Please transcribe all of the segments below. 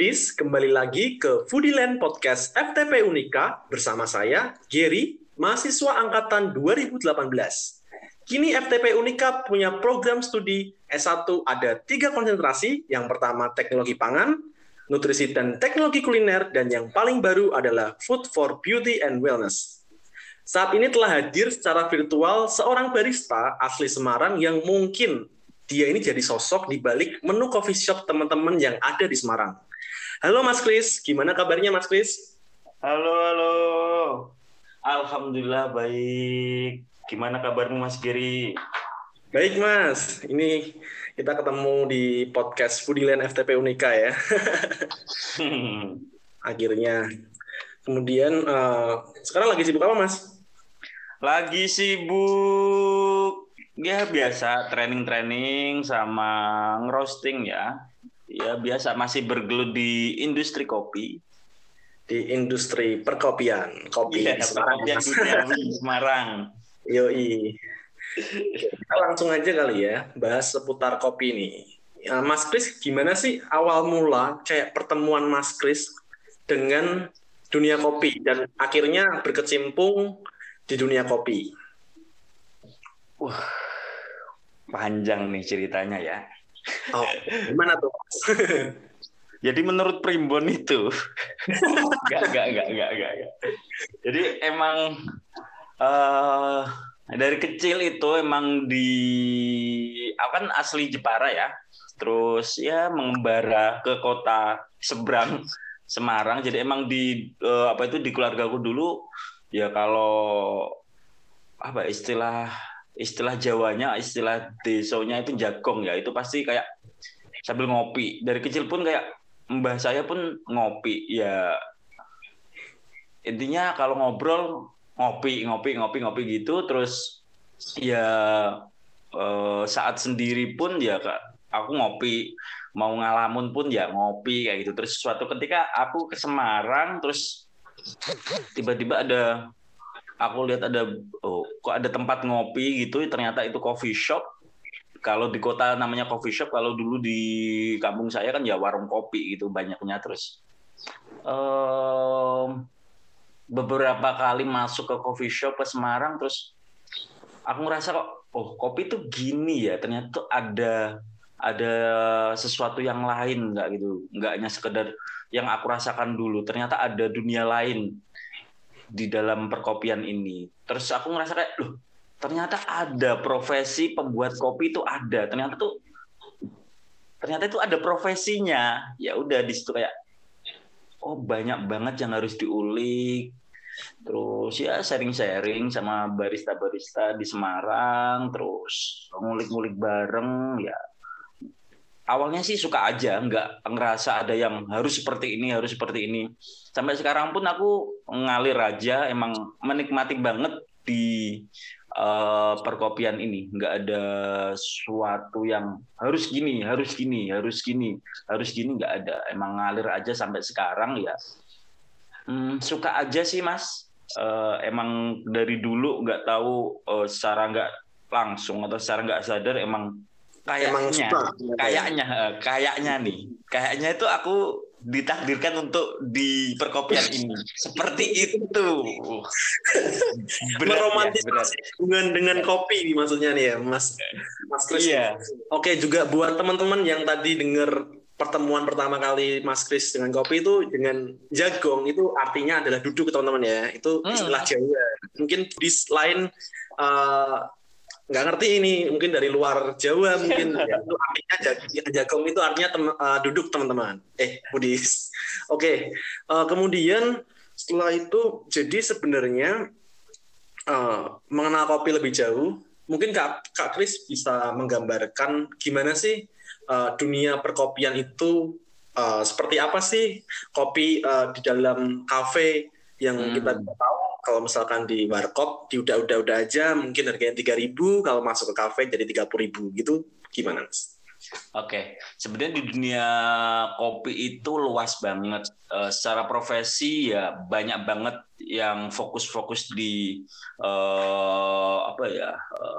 Foodies, kembali lagi ke Foodieland Podcast FTP Unika bersama saya, Gary, mahasiswa angkatan 2018. Kini FTP Unika punya program studi S1 ada tiga konsentrasi. Yang pertama teknologi pangan, nutrisi dan teknologi kuliner, dan yang paling baru adalah Food for Beauty and Wellness. Saat ini telah hadir secara virtual seorang barista asli Semarang yang mungkin dia ini jadi sosok di balik menu coffee shop teman-teman yang ada di Semarang. Halo Mas Kris, gimana kabarnya Mas Kris? Halo, halo. Alhamdulillah baik. Gimana kabarmu Mas Giri? Baik Mas, ini kita ketemu di podcast Foodieland FTP Unika ya. Akhirnya. Kemudian eh, sekarang lagi sibuk apa Mas? Lagi sibuk ya biasa training-training sama ngerosting ya. Ya biasa masih bergelut di industri kopi. Di industri perkopian, kopi di Semarang. duniawi Semarang. Yoi. Kita langsung aja kali ya bahas seputar kopi nih. Ya, Mas Kris, gimana sih awal mula kayak pertemuan Mas Kris dengan dunia kopi dan akhirnya berkecimpung di dunia kopi? Panjang nih ceritanya ya. Oh, gimana tuh? Jadi menurut Primbon itu, enggak, enggak, enggak, enggak, enggak. Jadi emang eh dari kecil itu emang di, aku kan asli Jepara ya, terus ya mengembara ke kota seberang Semarang. Jadi emang di eh, apa itu di keluargaku dulu ya kalau apa istilah istilah Jawanya, istilah desonya itu jagong ya, itu pasti kayak sambil ngopi. Dari kecil pun kayak mbah saya pun ngopi ya. Intinya kalau ngobrol ngopi ngopi ngopi ngopi gitu. Terus ya eh, saat sendiri pun ya Kak, aku ngopi. Mau ngalamun pun ya ngopi kayak gitu. Terus suatu ketika aku ke Semarang terus tiba-tiba ada aku lihat ada oh kok ada tempat ngopi gitu ternyata itu coffee shop. Kalau di kota namanya coffee shop, kalau dulu di kampung saya kan ya warung kopi gitu banyaknya terus. em, beberapa kali masuk ke coffee shop ke Semarang terus aku ngerasa kok oh kopi tuh gini ya ternyata tuh ada ada sesuatu yang lain nggak gitu. Nggak hanya sekedar yang aku rasakan dulu ternyata ada dunia lain di dalam perkopian ini. Terus aku ngerasa kayak loh ternyata ada profesi pembuat kopi itu ada. Ternyata tuh ternyata itu ada profesinya. Ya udah di situ kayak oh banyak banget yang harus diulik. Terus ya sharing-sharing sama barista-barista di Semarang terus ngulik-ngulik bareng ya awalnya sih suka aja nggak ngerasa ada yang harus seperti ini harus seperti ini. Sampai sekarang pun aku ngalir aja emang menikmati banget di eh, perkopian ini. Nggak ada suatu yang harus gini harus gini harus gini harus gini nggak ada. Emang ngalir aja sampai sekarang ya. Hmm, suka aja sih mas. Eh, emang dari dulu nggak tahu eh, secara nggak langsung atau secara nggak sadar Emang kayaknya kayaknya eh, kayaknya nih kayaknya itu aku ditakdirkan untuk di perkopian ini seperti itu ya, Meromantisasi berat. hubungan dengan kopi nih maksudnya nih ya, Mas Mas Kris. Iya. Oke, juga buat teman-teman yang tadi dengar pertemuan pertama kali Mas Kris dengan kopi itu dengan jagong itu artinya adalah duduk teman-teman ya. Itu Hmm. istilah Jawa. Mungkin di lain eh, nggak ngerti ini mungkin dari luar Jawa mungkin ya, itu artinya jag- jagong itu artinya tem- eh, duduk teman-teman. Eh, Budis. Oke, eh, kemudian setelah itu jadi sebenarnya eh, mengenal kopi lebih jauh, mungkin Kak, Kak Kris bisa menggambarkan gimana sih eh, dunia perkopian itu eh, seperti apa sih kopi eh, di dalam kafe yang Hmm. kita tahu kalau misalkan di warkop di udah-udah udah aja mungkin harganya 3000 kalau masuk ke kafe jadi 30000 gitu gimana Mas? Oke, sebenarnya di dunia kopi itu luas banget. Uh, secara profesi ya banyak banget yang fokus-fokus di uh, apa ya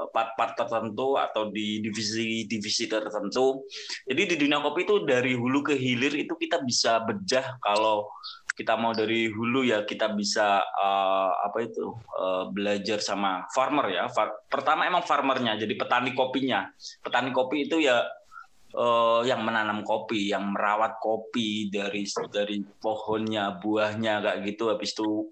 part-part tertentu atau di divisi-divisi tertentu. Jadi di dunia kopi itu dari hulu ke hilir itu kita bisa bedah kalau kita mau dari hulu ya kita bisa uh, apa itu uh, belajar sama farmer ya. Far pertama emang farmernya, jadi petani kopinya. Petani kopi itu ya uh, yang menanam kopi, yang merawat kopi dari dari pohonnya, buahnya kayak gitu. Habis itu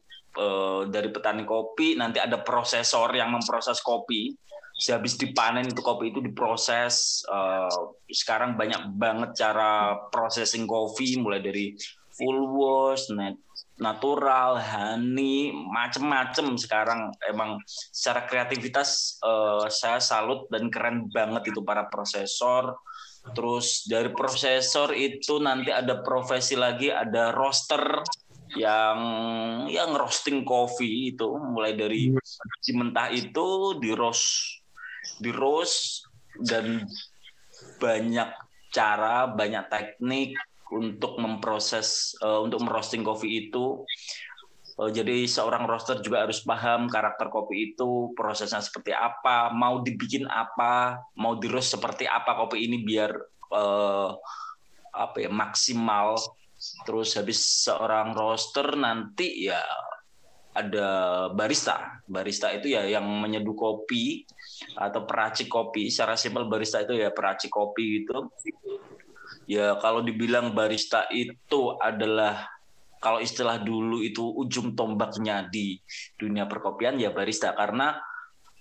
dari petani kopi nanti ada prosesor yang memproses kopi. Sehabis dipanen itu kopi itu diproses. Uh, sekarang banyak banget cara processing kopi, mulai dari full wash, natural, honey, macem-macem sekarang emang secara kreativitas uh, saya salut dan keren banget itu para prosesor Terus dari prosesor itu nanti ada profesi lagi, ada roaster yang yang roasting kopi itu mulai dari biji mentah itu di roast di roast dan banyak cara, banyak teknik untuk memproses uh, untuk merosting kopi itu. Uh, jadi seorang roaster juga harus paham karakter kopi itu, prosesnya seperti apa, mau dibikin apa, mau di roast seperti apa kopi ini biar uh, apa ya maksimal. Terus habis seorang roaster nanti ya ada barista. Barista itu ya yang menyeduh kopi atau peracik kopi. Secara simpel barista itu ya peracik kopi gitu. Ya kalau dibilang barista itu adalah kalau istilah dulu itu ujung tombaknya di dunia perkopian ya barista karena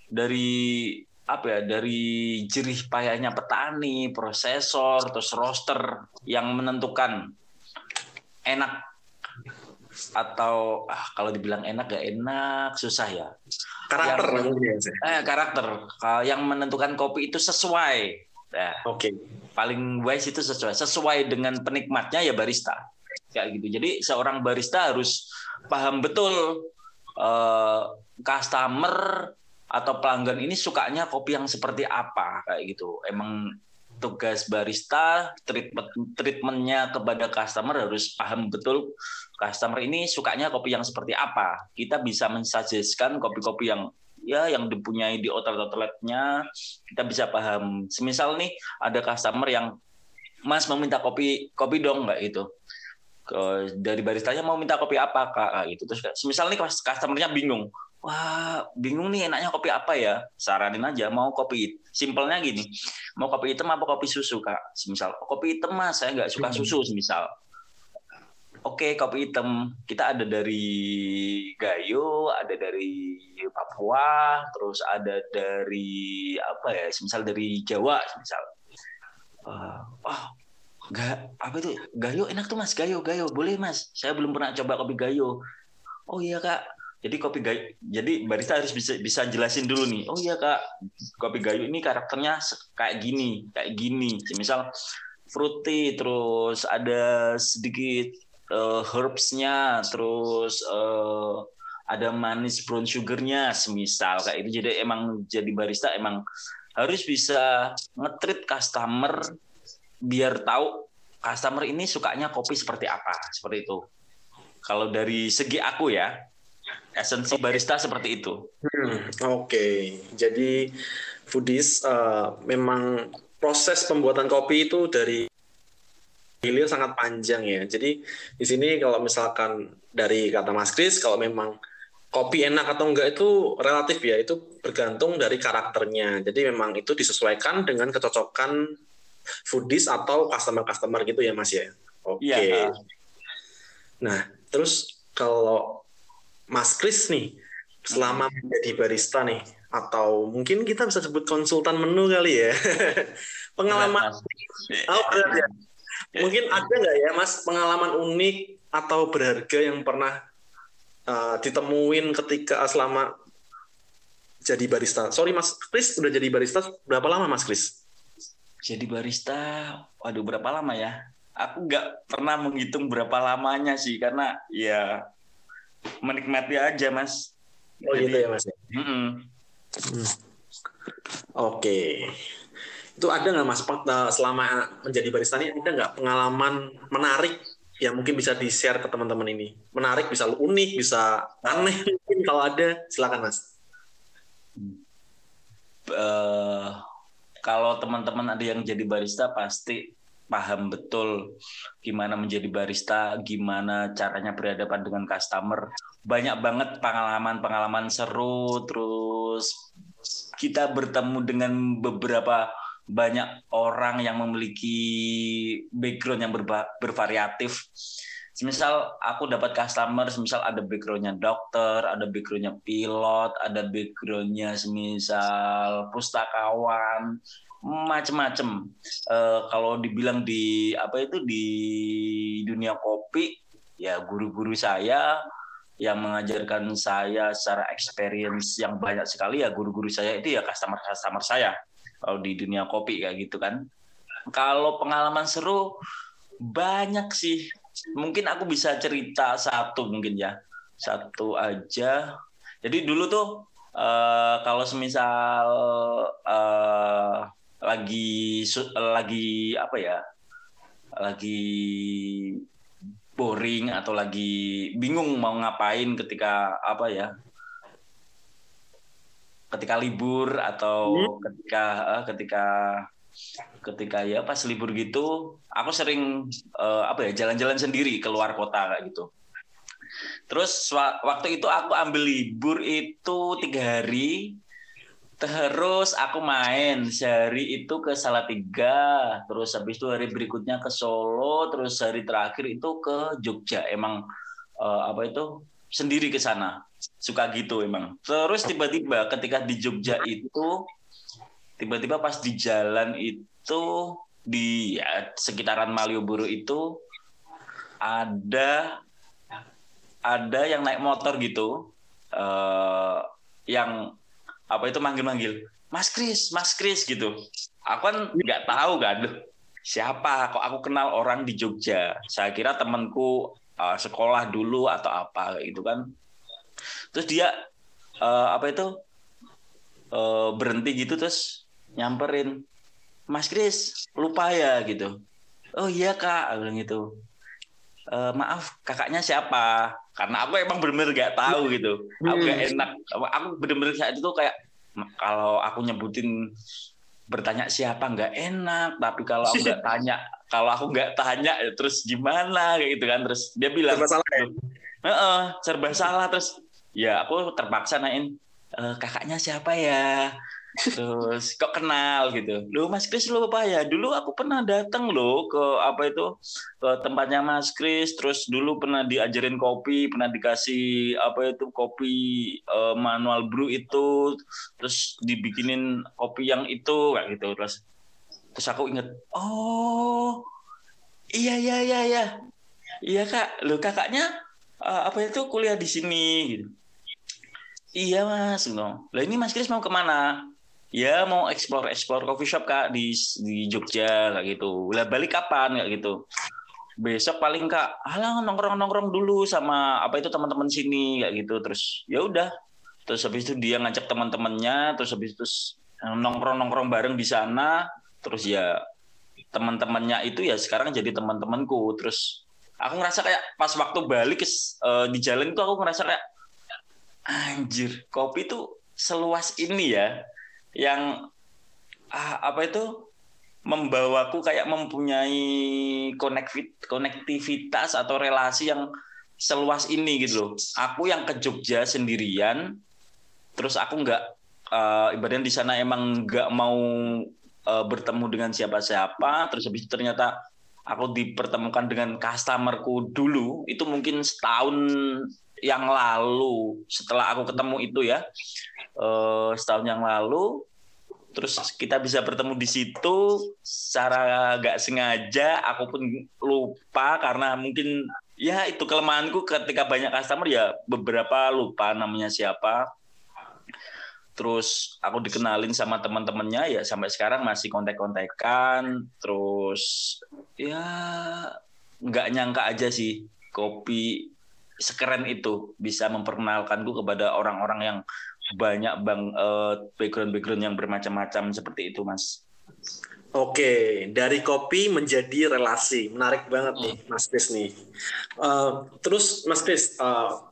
dari apa ya dari jerih payahnya petani, prosesor, terus roster yang menentukan enak atau ah, kalau dibilang enak gak enak susah ya. Karakter yang, ya, eh, karakter yang menentukan kopi itu sesuai. Nah, Oke. Okay. Paling wise itu sesuai sesuai dengan penikmatnya ya barista. Kayak gitu. Jadi seorang barista harus paham betul uh, customer atau pelanggan ini sukanya kopi yang seperti apa kayak gitu. Emang tugas barista treatment treatmentnya kepada customer harus paham betul customer ini sukanya kopi yang seperti apa. Kita bisa mensuggestkan kopi-kopi yang ya yang dipunyai di outlet-outletnya. Kita bisa paham. Semisal nih ada customer yang Mas meminta kopi kopi dong nggak itu dari baristanya mau minta kopi apa kak? Gitu. Terus semisal nih customernya bingung wah bingung nih enaknya kopi apa ya? Saranin aja mau kopi simpelnya gini mau kopi hitam apa kopi susu kak? Semisal kopi hitam mas saya nggak suka susu semisal. Oke kopi hitam. Kita ada dari Gayo ada dari Papua terus ada dari apa ya semisal dari Jawa semisal. Uh, oh Gak, apa itu? Gayo enak tuh mas. Gayo Gayo boleh mas. Saya belum pernah coba kopi Gayo. Oh iya kak jadi kopi gayo, jadi barista harus bisa bisa jelasin dulu nih. Oh iya kak, kopi gayo ini karakternya kayak gini, kayak gini. Misal fruity, terus ada sedikit uh, herbsnya, terus uh, ada manis brown sugarnya, semisal kayak itu. Jadi emang jadi barista emang harus bisa ngetrit customer biar tahu customer ini sukanya kopi seperti apa, seperti itu. Kalau dari segi aku ya, esensi barista seperti itu. Hmm, Oke, okay. jadi foodies uh, memang proses pembuatan kopi itu dari hilir sangat panjang ya. Jadi di sini kalau misalkan dari kata Mas Kris, kalau memang kopi enak atau enggak itu relatif ya, itu bergantung dari karakternya. Jadi memang itu disesuaikan dengan kecocokan foodies atau customer-customer gitu ya Mas ya. Oke. Okay. Ya. Nah, terus kalau Mas Kris nih selama hmm. menjadi barista nih atau mungkin kita bisa sebut konsultan menu kali ya. Pengalaman oh berat ya. mungkin ada nggak ya mas pengalaman unik atau berharga yang pernah uh, ditemuin ketika selama jadi barista? Sorry mas Kris udah jadi barista berapa lama mas Kris jadi barista waduh berapa lama ya? Aku nggak pernah menghitung berapa lamanya sih karena ya menikmati aja mas oh Jadi, gitu ya mas mm -mm. hmm. oke okay. itu ada nggak mas eh, selama menjadi barista ini ada nggak pengalaman menarik yang mungkin bisa di share ke teman-teman ini menarik bisa unik bisa aneh mungkin kalau ada silakan mas uh, kalau teman-teman ada yang jadi barista pasti paham betul gimana menjadi barista, gimana caranya berhadapan dengan customer. Banyak banget pengalaman-pengalaman seru, terus kita bertemu dengan beberapa banyak orang yang memiliki background yang bervariatif misal aku dapat customer semisal ada backgroundnya dokter ada backgroundnya pilot ada backgroundnya semisal pustakawan macem-macem. Uh, kalau dibilang di apa itu di dunia kopi ya guru-guru saya yang mengajarkan saya secara experience yang banyak sekali ya guru-guru saya itu ya customer-customer saya. Kalau di dunia kopi kayak gitu kan. Kalau pengalaman seru banyak sih. Mungkin aku bisa cerita satu mungkin ya. Satu aja. Jadi dulu tuh uh, kalau semisal uh, lagi lagi apa ya lagi boring atau lagi bingung mau ngapain ketika apa ya ketika libur atau hmm. ketika uh, ketika ketika ya pas libur gitu aku sering uh, apa ya jalan-jalan sendiri keluar kota kayak gitu terus waktu itu aku ambil libur itu tiga hari terus aku main sehari itu ke Salatiga terus habis itu hari berikutnya ke Solo terus hari terakhir itu ke Jogja. Emang uh, apa itu? Sendiri ke sana. Suka gitu emang. Terus tiba-tiba ketika di Jogja itu tiba-tiba pas di jalan itu di ya, sekitaran Malioboro itu ada ada yang naik motor gitu. Uh, yang apa itu manggil-manggil Mas Kris, Mas Kris gitu. Aku kan nggak tahu kan siapa kok aku kenal orang di Jogja. Saya kira temanku uh, sekolah dulu atau apa gitu kan. Terus dia uh, apa itu uh, berhenti gitu terus nyamperin Mas Kris lupa ya gitu oh iya kak bilang gitu e, maaf kakaknya siapa? Karena aku emang bener-bener gak tahu gitu. Aku gak hmm. enak. Aku bener-bener saat itu kayak kalau aku nyebutin bertanya siapa nggak enak tapi kalau aku nggak tanya kalau aku nggak tanya ya terus gimana? Kayak gitu kan. Terus dia bilang serba salah ya? e -e, serba salah. Terus ya aku terpaksa nain e, kakaknya siapa ya terus kok kenal gitu. Lu Mas Kris lu apa ya dulu aku pernah datang lo ke apa itu ke tempatnya Mas Kris. Terus dulu pernah diajarin kopi pernah dikasih apa itu kopi uh, manual brew itu. Terus dibikinin kopi yang itu kayak gitu. Terus terus aku inget oh iya iya iya iya. Iya kak. Lo kakaknya uh, apa itu kuliah di sini. Gitu. Iya mas, no. Lah ini Mas Kris mau ke mana? Ya mau explore explore coffee shop kak di di Jogja kayak gitu. Lah balik kapan kayak gitu? Besok paling kak halang nongkrong nongkrong dulu sama apa itu teman-teman sini kayak gitu. Terus ya udah. Terus habis itu dia ngajak teman-temannya terus habis itu nongkrong nongkrong bareng di sana. Terus ya teman-temannya itu ya sekarang jadi teman-temanku. Terus aku ngerasa kayak pas waktu balik uh, di jalan itu aku ngerasa kayak anjir kopi itu seluas ini ya yang ah, apa itu membawaku kayak mempunyai konektivitas atau relasi yang seluas ini gitu loh. Aku yang ke Jogja sendirian, terus aku nggak uh, ibaratnya di sana emang nggak mau uh, bertemu dengan siapa-siapa, terus habis itu ternyata aku dipertemukan dengan customerku dulu, itu mungkin setahun yang lalu setelah aku ketemu itu ya uh, setahun yang lalu. Terus kita bisa bertemu di situ secara gak sengaja. Aku pun lupa karena mungkin ya itu kelemahanku ketika banyak customer ya beberapa lupa namanya siapa. Terus aku dikenalin sama teman-temannya ya sampai sekarang masih kontak-kontakan terus ya nggak nyangka aja sih kopi sekeren itu bisa memperkenalkanku kepada orang-orang yang banyak bang uh, background background yang bermacam-macam seperti itu mas Oke, dari kopi menjadi relasi, menarik banget nih, Mas Chris nih. Uh, terus, Mas Chris, uh,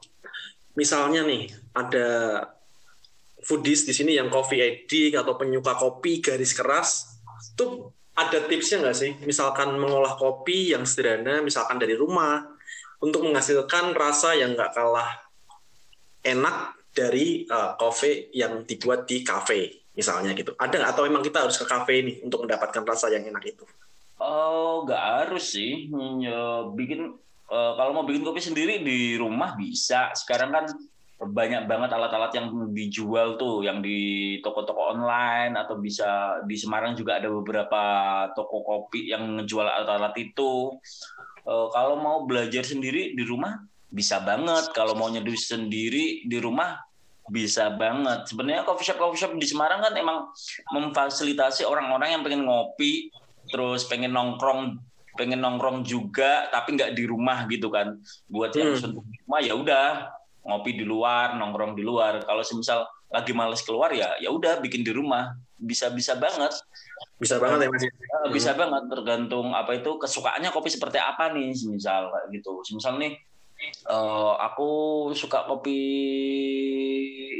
misalnya nih ada foodies di sini yang coffee addict atau penyuka kopi garis keras, tuh ada tipsnya nggak sih? Misalkan mengolah kopi yang sederhana, misalkan dari rumah, untuk menghasilkan rasa yang nggak kalah enak dari uh, coffee yang dibuat di cafe misalnya gitu. Ada nggak atau memang kita harus ke kafe ini untuk mendapatkan rasa yang enak itu? Oh, nggak harus sih. Ya, bikin uh, kalau mau bikin kopi sendiri di rumah bisa. Sekarang kan banyak banget alat-alat yang dijual tuh, yang di toko-toko online atau bisa di Semarang juga ada beberapa toko kopi yang ngejual alat-alat itu. Uh, kalau mau belajar sendiri di rumah bisa banget. Kalau mau nyeduh sendiri di rumah bisa banget. Sebenarnya coffee shop coffee shop di Semarang kan emang memfasilitasi orang-orang yang pengen ngopi, terus pengen nongkrong, pengen nongkrong juga, tapi nggak di rumah gitu kan. Buat yang hmm. di rumah ya udah ngopi di luar, nongkrong di luar. Kalau semisal lagi males keluar ya, ya udah bikin di rumah. Bisa-bisa banget. Bisa banget ya Mas. Ya? Eh, bisa hmm. banget tergantung apa itu kesukaannya kopi seperti apa nih, misal kayak gitu. Misal nih uh, aku suka kopi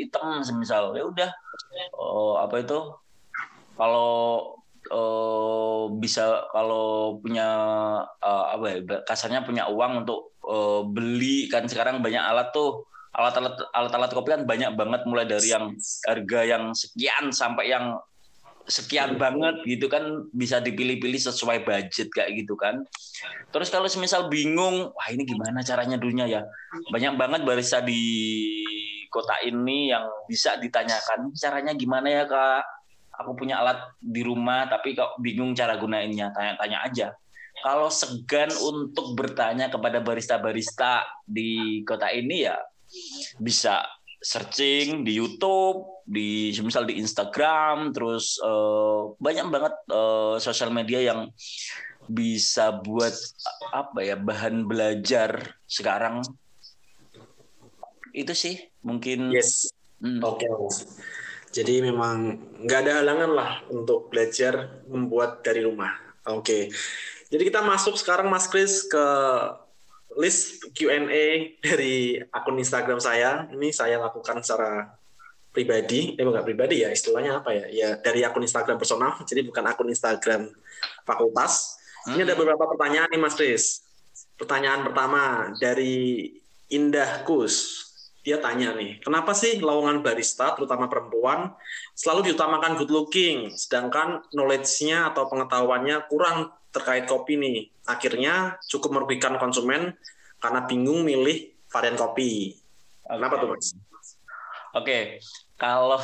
hitam semisal. Ya udah. Uh, apa itu? Kalau uh, bisa kalau punya uh, apa ya kasarnya punya uang untuk uh, beli kan sekarang banyak alat tuh. Alat-alat alat-alat kopi kan banyak banget mulai dari yang harga yang sekian sampai yang sekian banget gitu kan bisa dipilih-pilih sesuai budget kayak gitu kan. Terus kalau semisal bingung, wah ini gimana caranya dulunya ya. Banyak banget barista di kota ini yang bisa ditanyakan caranya gimana ya kak. Aku punya alat di rumah tapi kok bingung cara gunainnya, tanya-tanya aja. Kalau segan untuk bertanya kepada barista-barista di kota ini ya bisa searching di YouTube, di misal di Instagram, terus uh, banyak banget uh, sosial media yang bisa buat apa ya bahan belajar sekarang. Itu sih mungkin. Yes. Hmm. Oke. Okay. Jadi memang nggak ada halangan lah untuk belajar membuat dari rumah. Oke. Okay. Jadi kita masuk sekarang Mas Kris ke list Q&A dari akun Instagram saya. Ini saya lakukan secara pribadi, eh bukan pribadi ya, istilahnya apa ya? Ya dari akun Instagram personal, jadi bukan akun Instagram fakultas. Ini ada hmm. beberapa pertanyaan nih Mas Riz. Pertanyaan pertama dari Indah Kus. Dia tanya nih, kenapa sih lowongan barista, terutama perempuan, selalu diutamakan good looking, sedangkan knowledge-nya atau pengetahuannya kurang terkait kopi nih. Akhirnya cukup merugikan konsumen karena bingung milih varian kopi. Okay. Kenapa tuh mas? Oke, okay. Kalau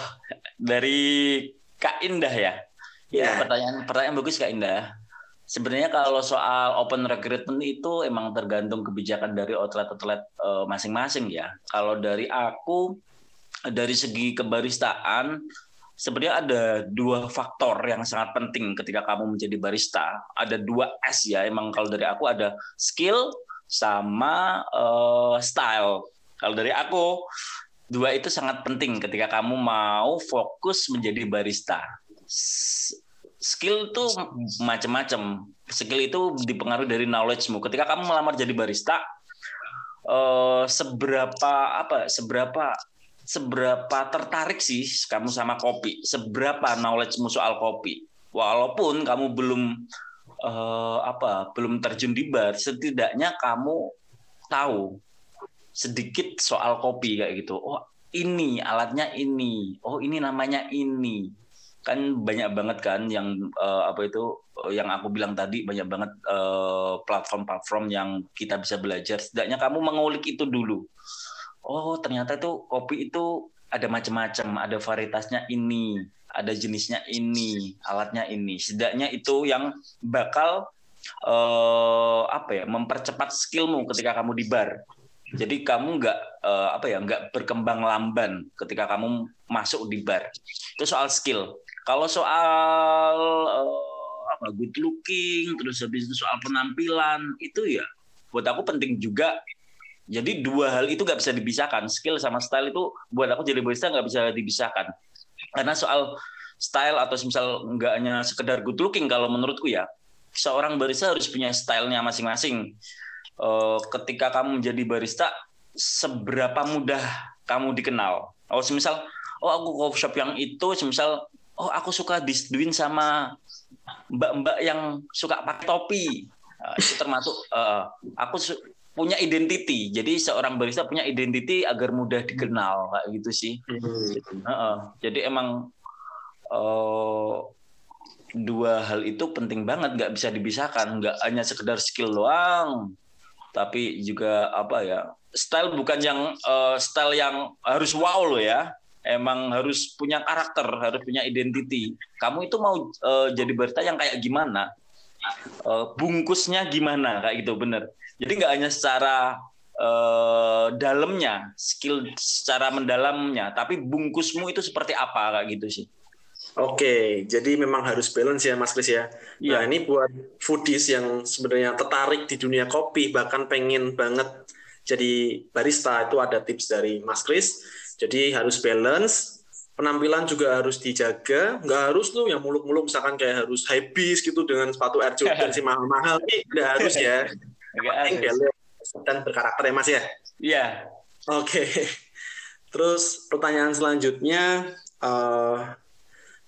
dari Kak Indah ya, yeah. pertanyaan pertanyaan bagus Kak Indah. Sebenarnya kalau soal open recruitment itu emang tergantung kebijakan dari outlet-outlet uh, masing-masing ya. Kalau dari aku dari segi kebaristaan sebenarnya ada dua faktor yang sangat penting ketika kamu menjadi barista. Ada dua S ya, emang kalau dari aku ada skill sama uh, style. Kalau dari aku dua itu sangat penting ketika kamu mau fokus menjadi barista. Skill itu macam-macam. Skill itu dipengaruhi dari knowledge-mu. Ketika kamu melamar jadi barista, uh, seberapa apa? Seberapa seberapa tertarik sih kamu sama kopi? Seberapa knowledge-mu soal kopi? Walaupun kamu belum uh, apa, belum terjun di bar, setidaknya kamu tahu sedikit soal kopi kayak gitu. Oh, ini alatnya ini. Oh, ini namanya ini. Kan banyak banget kan yang uh, apa itu yang aku bilang tadi banyak banget platform platform-platform yang kita bisa belajar. Setidaknya kamu mengulik itu dulu oh ternyata itu kopi itu ada macam-macam, ada varietasnya ini, ada jenisnya ini, alatnya ini. Setidaknya itu yang bakal uh, apa ya, mempercepat skillmu ketika kamu di bar. Jadi kamu nggak uh, apa ya, nggak berkembang lamban ketika kamu masuk di bar. Itu soal skill. Kalau soal uh, apa good looking, terus habis itu soal penampilan itu ya buat aku penting juga jadi dua hal itu nggak bisa dipisahkan. Skill sama style itu buat aku jadi barista nggak bisa dipisahkan. Karena soal style atau misal nggak hanya sekedar good looking kalau menurutku ya seorang barista harus punya stylenya masing-masing uh, ketika kamu menjadi barista seberapa mudah kamu dikenal oh misal oh aku coffee shop yang itu misal oh aku suka disduin sama mbak-mbak yang suka pakai topi uh, itu termasuk uh, aku punya identity. Jadi seorang barista punya identity agar mudah dikenal kayak gitu sih. Hmm. Uh, jadi emang uh, dua hal itu penting banget, nggak bisa dipisahkan. Nggak hanya sekedar skill doang, tapi juga apa ya? Style bukan yang uh, style yang harus wow loh ya. Emang harus punya karakter, harus punya identity. Kamu itu mau uh, jadi barista yang kayak gimana? Uh, bungkusnya gimana kayak gitu bener jadi nggak hanya secara uh, dalamnya, skill secara mendalamnya, tapi bungkusmu itu seperti apa kayak gitu sih. Oke, jadi memang harus balance ya Mas Kris ya. ya. Nah ini buat foodies yang sebenarnya tertarik di dunia kopi, bahkan pengen banget jadi barista, itu ada tips dari Mas Kris. Jadi harus balance, penampilan juga harus dijaga, nggak harus tuh yang muluk-muluk misalkan kayak harus high beast gitu dengan sepatu Air Jordan si mahal-mahal, ini nggak harus ya. Penting dan berkarakter ya Mas ya. Iya. Oke. Terus pertanyaan selanjutnya, uh,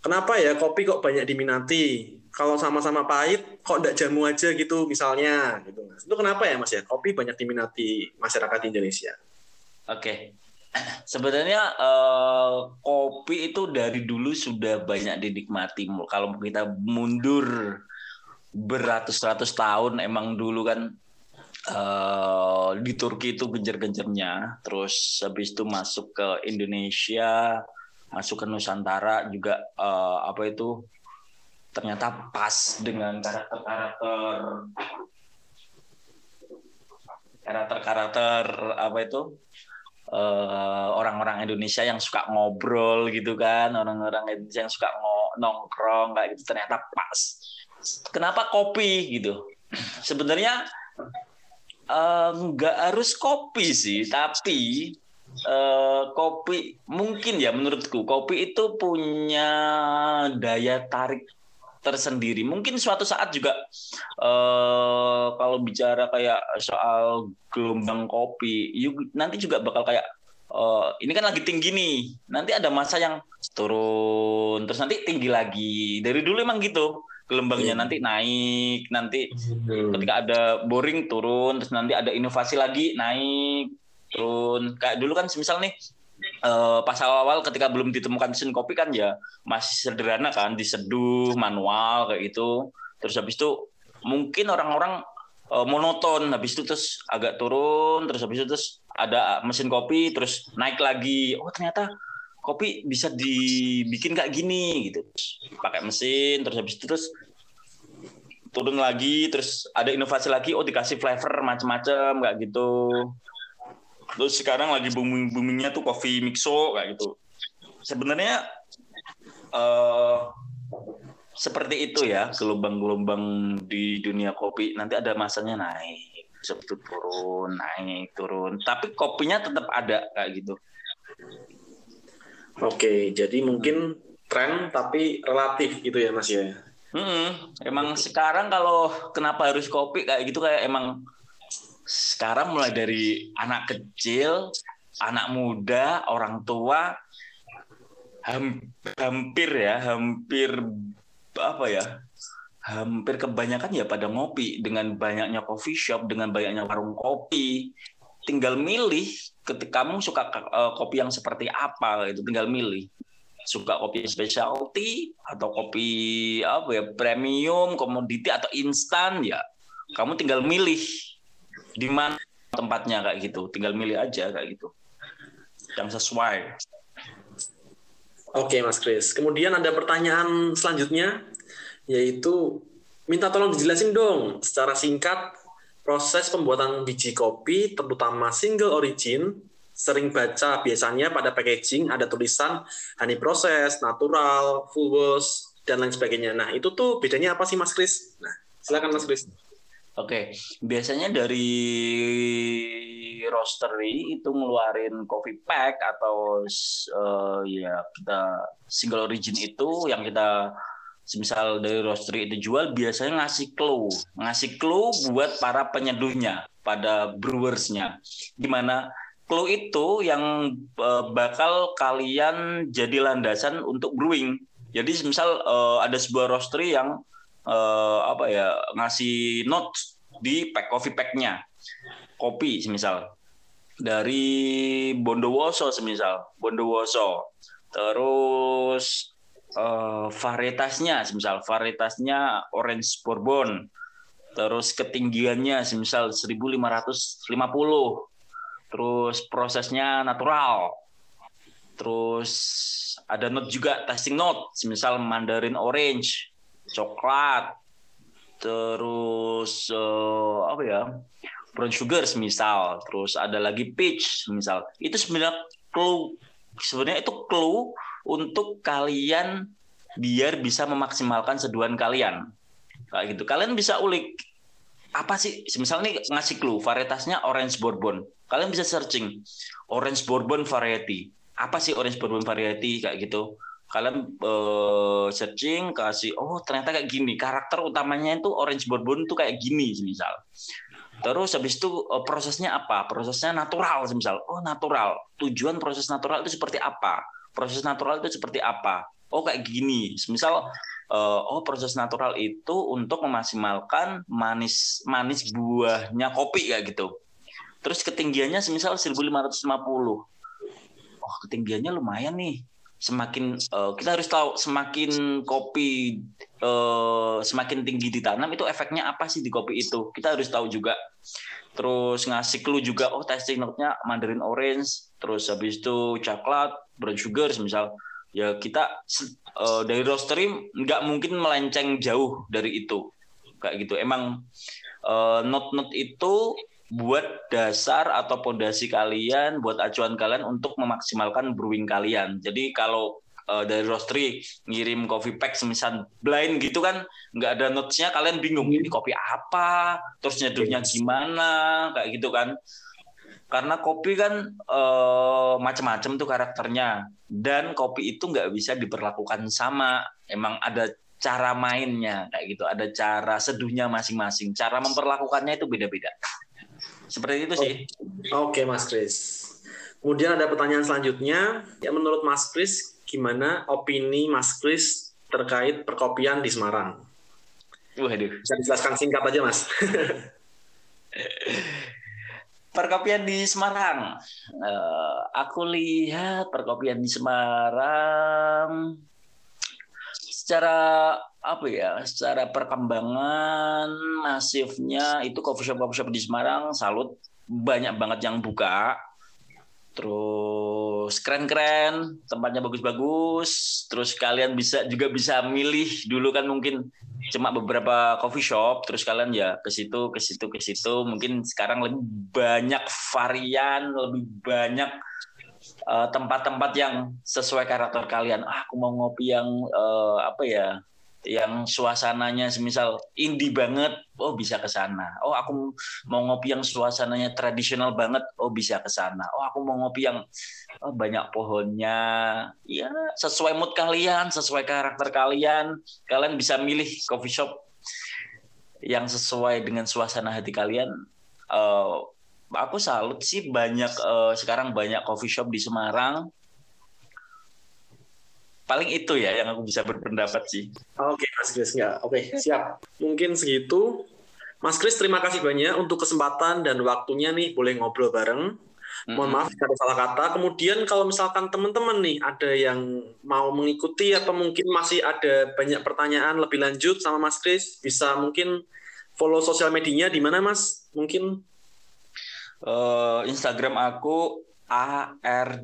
kenapa ya kopi kok banyak diminati? Kalau sama-sama pahit, kok tidak jamu aja gitu misalnya, gitu Itu kenapa ya Mas ya? Kopi banyak diminati masyarakat Indonesia. Oke. Sebenarnya uh, kopi itu dari dulu sudah banyak dinikmati. Kalau kita mundur beratus-ratus tahun, emang dulu kan uh, di Turki itu genjer-genjernya, terus habis itu masuk ke Indonesia, masuk ke Nusantara juga uh, apa itu ternyata pas dengan karakter-karakter karakter-karakter apa itu orang orang-orang Indonesia yang suka ngobrol gitu kan orang-orang Indonesia yang suka nongkrong kayak gitu ternyata pas. Kenapa kopi gitu? Sebenarnya Eh, nggak uh, harus kopi sih, tapi uh, kopi mungkin ya menurutku kopi itu punya daya tarik tersendiri. Mungkin suatu saat juga uh, kalau bicara kayak soal gelombang kopi, yuk, nanti juga bakal kayak uh, ini kan lagi tinggi nih. Nanti ada masa yang turun, terus nanti tinggi lagi. Dari dulu emang gitu gelombangnya yeah. nanti naik, nanti hmm. ketika ada boring turun, terus nanti ada inovasi lagi naik, turun. Kayak dulu kan semisal nih uh, pas awal-awal ketika belum ditemukan mesin kopi kan ya masih sederhana kan, diseduh manual kayak gitu. Terus habis itu mungkin orang-orang uh, monoton, habis itu terus agak turun, terus habis itu terus ada mesin kopi, terus naik lagi. Oh ternyata kopi bisa dibikin kayak gini gitu pakai mesin terus habis itu terus turun lagi terus ada inovasi lagi oh dikasih flavor macam-macam kayak gitu terus sekarang lagi booming boomingnya tuh coffee mixo kayak gitu. Sebenarnya uh, seperti itu ya gelombang-gelombang di dunia kopi. Nanti ada masanya naik seperti turun naik turun. Tapi kopinya tetap ada kayak gitu. Oke, jadi mungkin tren tapi relatif gitu ya Mas ya. Hmm, emang sekarang kalau kenapa harus kopi kayak gitu kayak emang sekarang mulai dari anak kecil, anak muda, orang tua hampir ya, hampir apa ya? Hampir kebanyakan ya pada ngopi dengan banyaknya coffee shop, dengan banyaknya warung kopi. Tinggal milih ketika kamu suka uh, kopi yang seperti apa itu tinggal milih suka kopi specialty atau kopi apa ya premium komoditi atau instan ya kamu tinggal milih di mana tempatnya kayak gitu tinggal milih aja kayak gitu yang sesuai oke mas Chris kemudian ada pertanyaan selanjutnya yaitu minta tolong dijelasin dong secara singkat proses pembuatan biji kopi, terutama single origin, sering baca biasanya pada packaging ada tulisan honey process, natural, full wash, dan lain sebagainya. Nah, itu tuh bedanya apa sih Mas Kris? Nah, silakan Mas Kris. Oke, biasanya dari roastery itu ngeluarin coffee pack atau uh, ya kita single origin itu yang kita misal dari roastery itu jual biasanya ngasih clue, ngasih clue buat para penyeduhnya pada brewersnya. Gimana clue itu yang uh, bakal kalian jadi landasan untuk brewing. Jadi misal uh, ada sebuah roastery yang uh, apa ya ngasih notes di pack coffee packnya. Kopi semisal. Dari Bondowoso semisal. Bondowoso. Terus uh, varietasnya semisal. Varietasnya orange bourbon. Terus ketinggiannya semisal 1550 terus prosesnya natural. Terus ada note juga tasting note semisal mandarin orange coklat terus uh, apa ya brown sugar misal terus ada lagi peach misal itu sebenarnya clue sebenarnya itu clue untuk kalian biar bisa memaksimalkan seduhan kalian. Kayak gitu. Kalian bisa ulik apa sih? Misalnya nih ngasih clue varietasnya orange bourbon. Kalian bisa searching orange bourbon variety. Apa sih orange bourbon variety? Kayak gitu kalian uh, searching kasih oh ternyata kayak gini. Karakter utamanya itu orange bourbon itu kayak gini misal terus habis itu uh, prosesnya apa? Prosesnya natural misal oh natural. Tujuan proses natural itu seperti apa? Proses natural itu seperti apa? Oh kayak gini. Misal uh, oh proses natural itu untuk memaksimalkan manis manis buahnya kopi kayak gitu. Terus ketinggiannya semisal 1550 oh ketinggiannya lumayan nih semakin uh, kita harus tahu semakin kopi uh, semakin tinggi ditanam itu efeknya apa sih di kopi itu? Kita harus tahu juga. Terus ngasih clue juga oh tasting note-nya mandarin orange terus habis itu coklat brown sugar misal. Ya kita uh, dari roastery nggak mungkin melenceng jauh dari itu. Kayak gitu. Emang uh, note-note itu buat dasar atau pondasi kalian, buat acuan kalian untuk memaksimalkan brewing kalian. Jadi kalau uh, dari roastery ngirim coffee pack semisal blind gitu kan nggak ada notesnya kalian bingung ini kopi apa? Terus nyeduhnya gimana? Kayak gitu kan. Karena kopi kan uh, macam-macam tuh karakternya. Dan kopi itu nggak bisa diperlakukan sama. Emang ada cara mainnya kayak gitu. Ada cara seduhnya masing-masing. Cara memperlakukannya itu beda-beda seperti itu sih. Oke, okay, Mas Kris. Kemudian ada pertanyaan selanjutnya, ya menurut Mas Kris, gimana opini Mas Kris terkait perkopian di Semarang? Waduh. Bisa dijelaskan singkat aja, Mas. perkopian di Semarang. Uh, aku lihat perkopian di Semarang secara apa ya secara perkembangan masifnya itu coffee shop coffee shop di Semarang salut. Banyak banget yang buka. Terus keren-keren tempatnya bagus-bagus. Terus kalian bisa juga bisa milih dulu kan mungkin cuma beberapa coffee shop. Terus kalian ya ke situ ke situ ke situ. Mungkin sekarang lebih banyak varian lebih banyak tempat-tempat uh, yang sesuai karakter kalian ah, aku mau ngopi yang uh, apa ya yang suasananya semisal indie banget, oh bisa ke sana. Oh aku mau ngopi yang suasananya tradisional banget, oh bisa ke sana. Oh aku mau ngopi yang oh, banyak pohonnya, ya sesuai mood kalian, sesuai karakter kalian. Kalian bisa milih coffee shop yang sesuai dengan suasana hati kalian. Uh, aku salut sih banyak uh, sekarang banyak coffee shop di Semarang paling itu ya yang aku bisa berpendapat sih. Oke, Mas Kris nggak. Oke, siap. Mungkin segitu. Mas Kris, terima kasih banyak untuk kesempatan dan waktunya nih boleh ngobrol bareng. Mohon maaf jika ada salah kata. Kemudian kalau misalkan teman-teman nih ada yang mau mengikuti atau mungkin masih ada banyak pertanyaan lebih lanjut sama Mas Kris, bisa mungkin follow sosial medianya di mana Mas? Mungkin uh, Instagram aku ARDNTKRS.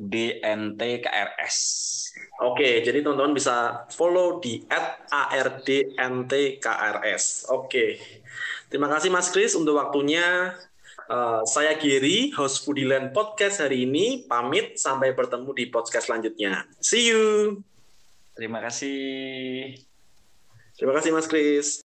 Oke, jadi teman-teman bisa follow di @ardntkrs. Oke. Terima kasih Mas Kris untuk waktunya. Uh, saya Giri, host Foodieland Podcast hari ini. Pamit sampai bertemu di podcast selanjutnya. See you. Terima kasih. Terima kasih Mas Kris.